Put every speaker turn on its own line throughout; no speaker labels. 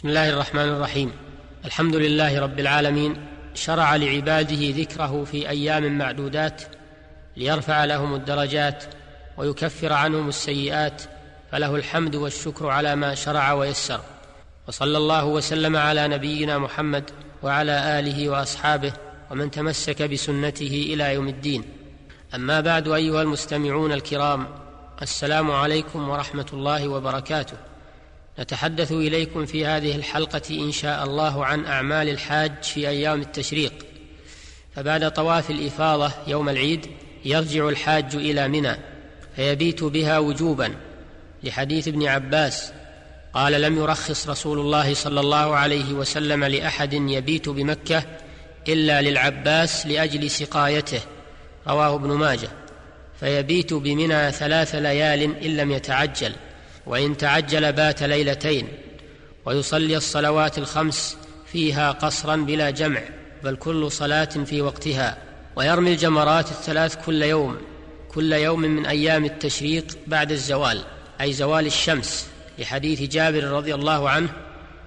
بسم الله الرحمن الرحيم. الحمد لله رب العالمين. شرع لعباده ذكره في أيام معدودات ليرفع لهم الدرجات ويكفر عنهم السيئات فله الحمد والشكر على ما شرع ويسر. وصلى الله وسلم على نبينا محمد وعلى آله وأصحابه ومن تمسك بسنته إلى يوم الدين. أما بعد أيها المستمعون الكرام السلام عليكم ورحمة الله وبركاته. نتحدث إليكم في هذه الحلقة إن شاء الله عن أعمال الحاج في أيام التشريق. فبعد طواف الإفاضة يوم العيد يرجع الحاج إلى منى فيبيت بها وجوبا لحديث ابن عباس قال لم يرخص رسول الله صلى الله عليه وسلم لأحد يبيت بمكة إلا للعباس لأجل سقايته رواه ابن ماجه. فيبيت بمنى ثلاث ليال إن لم يتعجل. وإن تعجل بات ليلتين ويصلي الصلوات الخمس فيها قصرا بلا جمع بل كل صلاة في وقتها ويرمي الجمرات الثلاث كل يوم كل يوم من أيام التشريق بعد الزوال أي زوال الشمس. لحديث جابر رضي الله عنه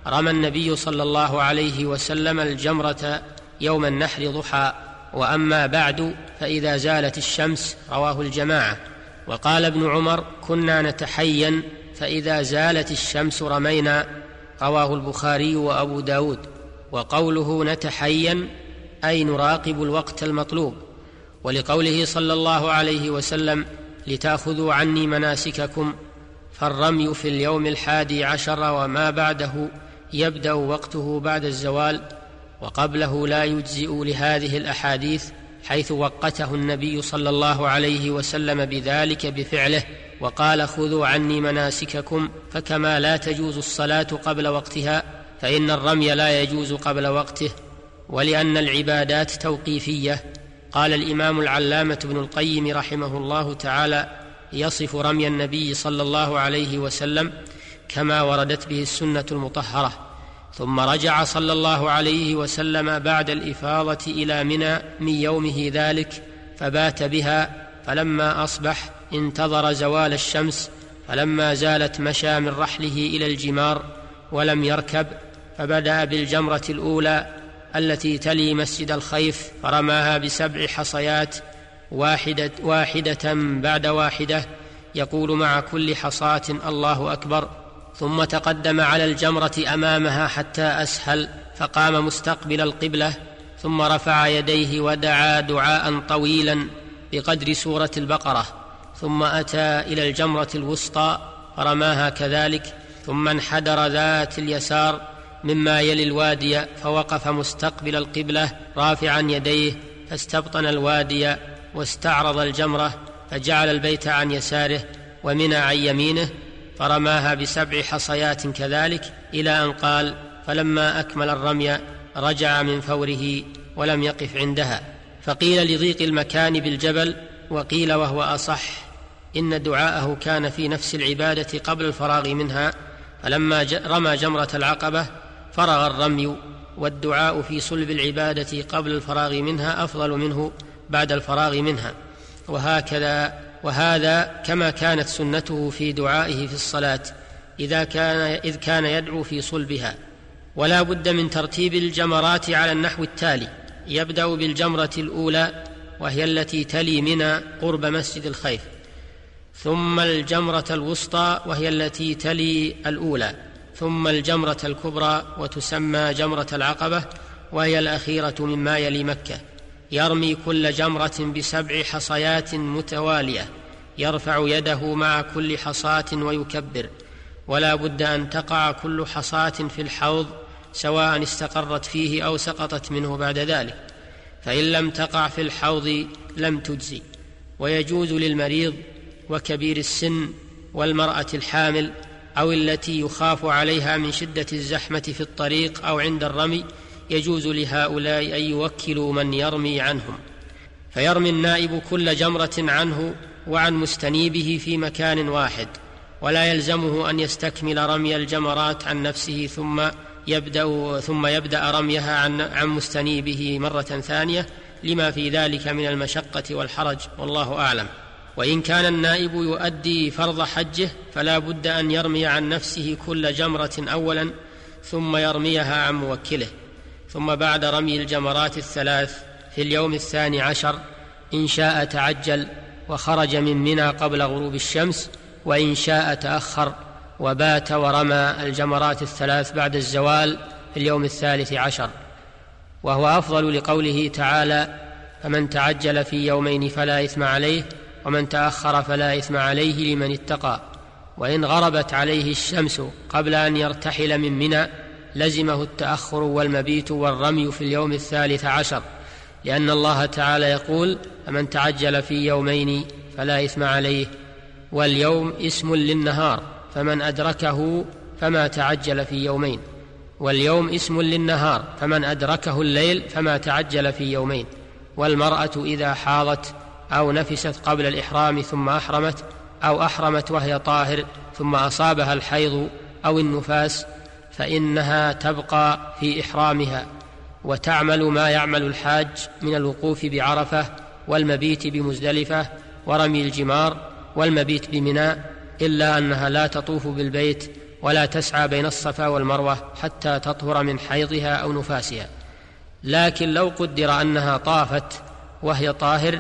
رمى النبي صلى الله عليه وسلم الجمرة يوم النحر ضحى وأما بعد فإذا زالت الشمس رواه الجماعة. وقال ابن عمر كنا نتحين فإذا زالت الشمس رمينا رواه البخاري وأبو داود. وقوله نتحين أي نراقب الوقت المطلوب. ولقوله صلى الله عليه وسلم لتأخذوا عني مناسككم فالرمي في اليوم الحادي عشر وما بعده يبدأ وقته بعد الزوال وقبله لا يجزئ لهذه الأحاديث حيث وقته النبي صلى الله عليه وسلم بذلك بفعله. وقال خذوا عني مناسككم فكما لا تجوز الصلاة قبل وقتها فإن الرمي لا يجوز قبل وقته ولأن العبادات توقيفية. قال الإمام العلامة ابن القيم رحمه الله تعالى يصف رمي النبي صلى الله عليه وسلم كما وردت به السنة المطهرة. ثم رجع صلى الله عليه وسلم بعد الإفاضة إلى منى من يومه ذلك فبات بها فلما أصبح انتظر زوال الشمس فلما زالت مشى من رحله إلى الجمار ولم يركب فبدأ بالجمرة الأولى التي تلي مسجد الخيف فرماها بسبع حصيات واحدة واحدة بعد واحدة يقول مع كل حصاة الله أكبر. ثم تقدم على الجمرة أمامها حتى أسهل فقام مستقبل القبلة ثم رفع يديه ودعا دعاء طويلا بقدر سورة البقرة. ثم أتى إلى الجمرة الوسطى فرماها كذلك ثم انحدر ذات اليسار مما يلي الوادي فوقف مستقبل القبلة رافعا يديه فاستبطن الوادي واستعرض الجمرة فجعل البيت عن يساره ومنى عن يمينه فرماها بسبع حصيات كذلك إلى أن قال فلما أكمل الرمي رجع من فوره ولم يقف عندها فقيل لضيق المكان بالجبل وقيل وهو أصح. إن دعاءه كان في نفس العبادة قبل الفراغ منها فلما رمى جمرة العقبة فرغ الرمي والدعاء في صلب العبادة قبل الفراغ منها أفضل منه بعد الفراغ منها. وهكذا وهذا كما كانت سنته في دعائه في الصلاة إذا كان إذ كان يدعو في صلبها. ولا بد من ترتيب الجمرات على النحو التالي. يبدأ بالجمرة الأولى وهي التي تلي منى قرب مسجد الخيف ثم الجمرة الوسطى وهي التي تلي الأولى ثم الجمرة الكبرى وتسمى جمرة العقبة وهي الأخيرة مما يلي مكة. يرمي كل جمرة بسبع حصيات متوالية يرفع يده مع كل حصاة ويكبر. ولا بد أن تقع كل حصاة في الحوض سواء استقرت فيه أو سقطت منه بعد ذلك. فإن لم تقع في الحوض لم تجزي. ويجوز للمريض وكبير السن والمرأة الحامل أو التي يخاف عليها من شدة الزحمة في الطريق أو عند الرمي يجوز لهؤلاء أن يوكلوا من يرمي عنهم. فيرمي النائب كل جمرة عنه وعن مستنيبه في مكان واحد ولا يلزمه أن يستكمل رمي الجمرات عن نفسه ثم يبدا ثم يبدأ رميها عن عن مستنيبه مرة ثانية لما في ذلك من المشقة والحرج والله أعلم. وإن كان النائب يؤدي فرض حجه فلا بد أن يرمي عن نفسه كل جمرة اولا ثم يرميها عن موكله. ثم بعد رمي الجمرات الثلاث في اليوم الثاني عشر إن شاء تعجل وخرج من منى قبل غروب الشمس وإن شاء تأخر وبات ورمى الجمرات الثلاث بعد الزوال في اليوم الثالث عشر. وهو أفضل لقوله تعالى فمن تعجل في يومين فلا إثم عليه ومن تأخر فلا إثم عليه لمن اتقى وإن غربت عليه الشمس قبل أن يرتحل من منى لزمه التأخر والمبيت والرمي في اليوم الثالث عشر لأن الله تعالى يقول فمن تعجل في يومين فلا إثم عليه واليوم اسم للنهار فمن أدركه فما تعجل في يومين واليوم اسم للنهار فمن أدركه الليل فما تعجل في يومين والمرأة إذا حاضت أو نفست قبل الإحرام ثم أحرمت أو أحرمت وهي طاهر ثم أصابها الحيض أو النفاس فإنها تبقى في إحرامها وتعمل ما يعمل الحاج من الوقوف بعرفة والمبيت بمزدلفة ورمي الجمار والمبيت بمنى إلا أنها لا تطوف بالبيت ولا تسعى بين الصفا والمروة حتى تطهر من حيضها أو نفاسها. لكن لو قدر أنها طافت وهي طاهر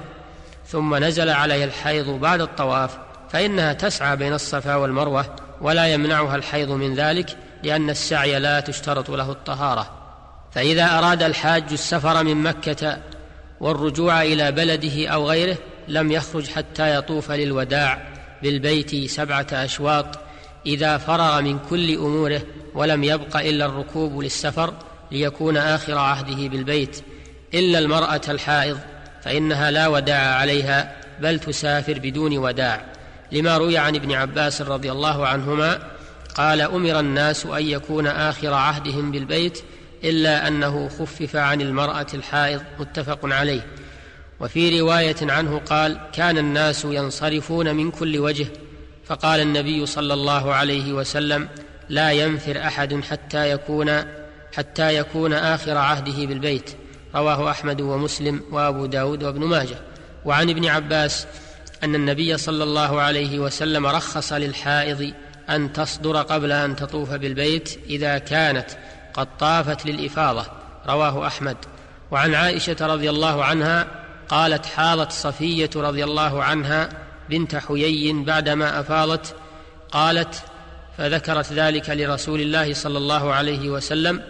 ثم نزل عليها الحيض بعد الطواف فإنها تسعى بين الصفا والمروة ولا يمنعها الحيض من ذلك لأن السعي لا تشترط له الطهارة. فإذا أراد الحاج السفر من مكة والرجوع إلى بلده أو غيره لم يخرج حتى يطوف للوداع بالبيت سبعة أشواط إذا فرغ من كل أموره ولم يبق إلا الركوب للسفر ليكون آخر عهده بالبيت إلا المرأة الحائض. فإنها لا وداع عليها بل تسافر بدون وداع. لما روي عن ابن عباس رضي الله عنهما قال أمر الناس أن يكون آخر عهدهم بالبيت إلا أنه خفف عن المرأة الحائض متفق عليه. وفي رواية عنه قال كان الناس ينصرفون من كل وجه. فقال النبي صلى الله عليه وسلم لا ينفر أحد حتى يكون حتى يكون آخر عهده بالبيت. رواه أحمد ومسلم وأبو داود وابن ماجه. وعن ابن عباس أن النبي صلى الله عليه وسلم رخص للحائض أن تصدر قبل أن تطوف بالبيت إذا كانت قد طافت للإفاضة. رواه أحمد. وعن عائشة رضي الله عنها قالت حاضت صفية رضي الله عنها بنت حيي بعدما أفاضت. قالت فذكرت ذلك لرسول الله صلى الله عليه وسلم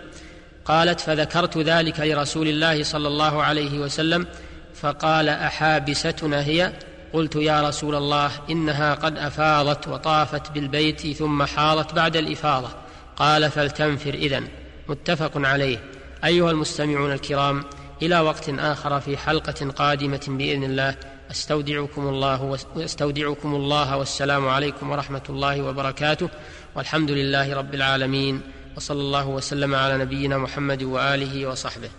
قالت فذكرت ذلك لرسول الله صلى الله عليه وسلم فقال أحابستنا هي؟ قلت يا رسول الله إنها قد أفاضت وطافت بالبيت ثم حاضت بعد الإفاضة. قال فلتنفر إذن. متفق عليه. أيها المستمعون الكرام إلى وقت آخر في حلقة قادمة بإذن الله. أستودعكم الله واستودعكم الله والسلام عليكم ورحمة الله وبركاته. والحمد لله رب العالمين. وصلى الله وسلم على نبينا محمد وآله وصحبه.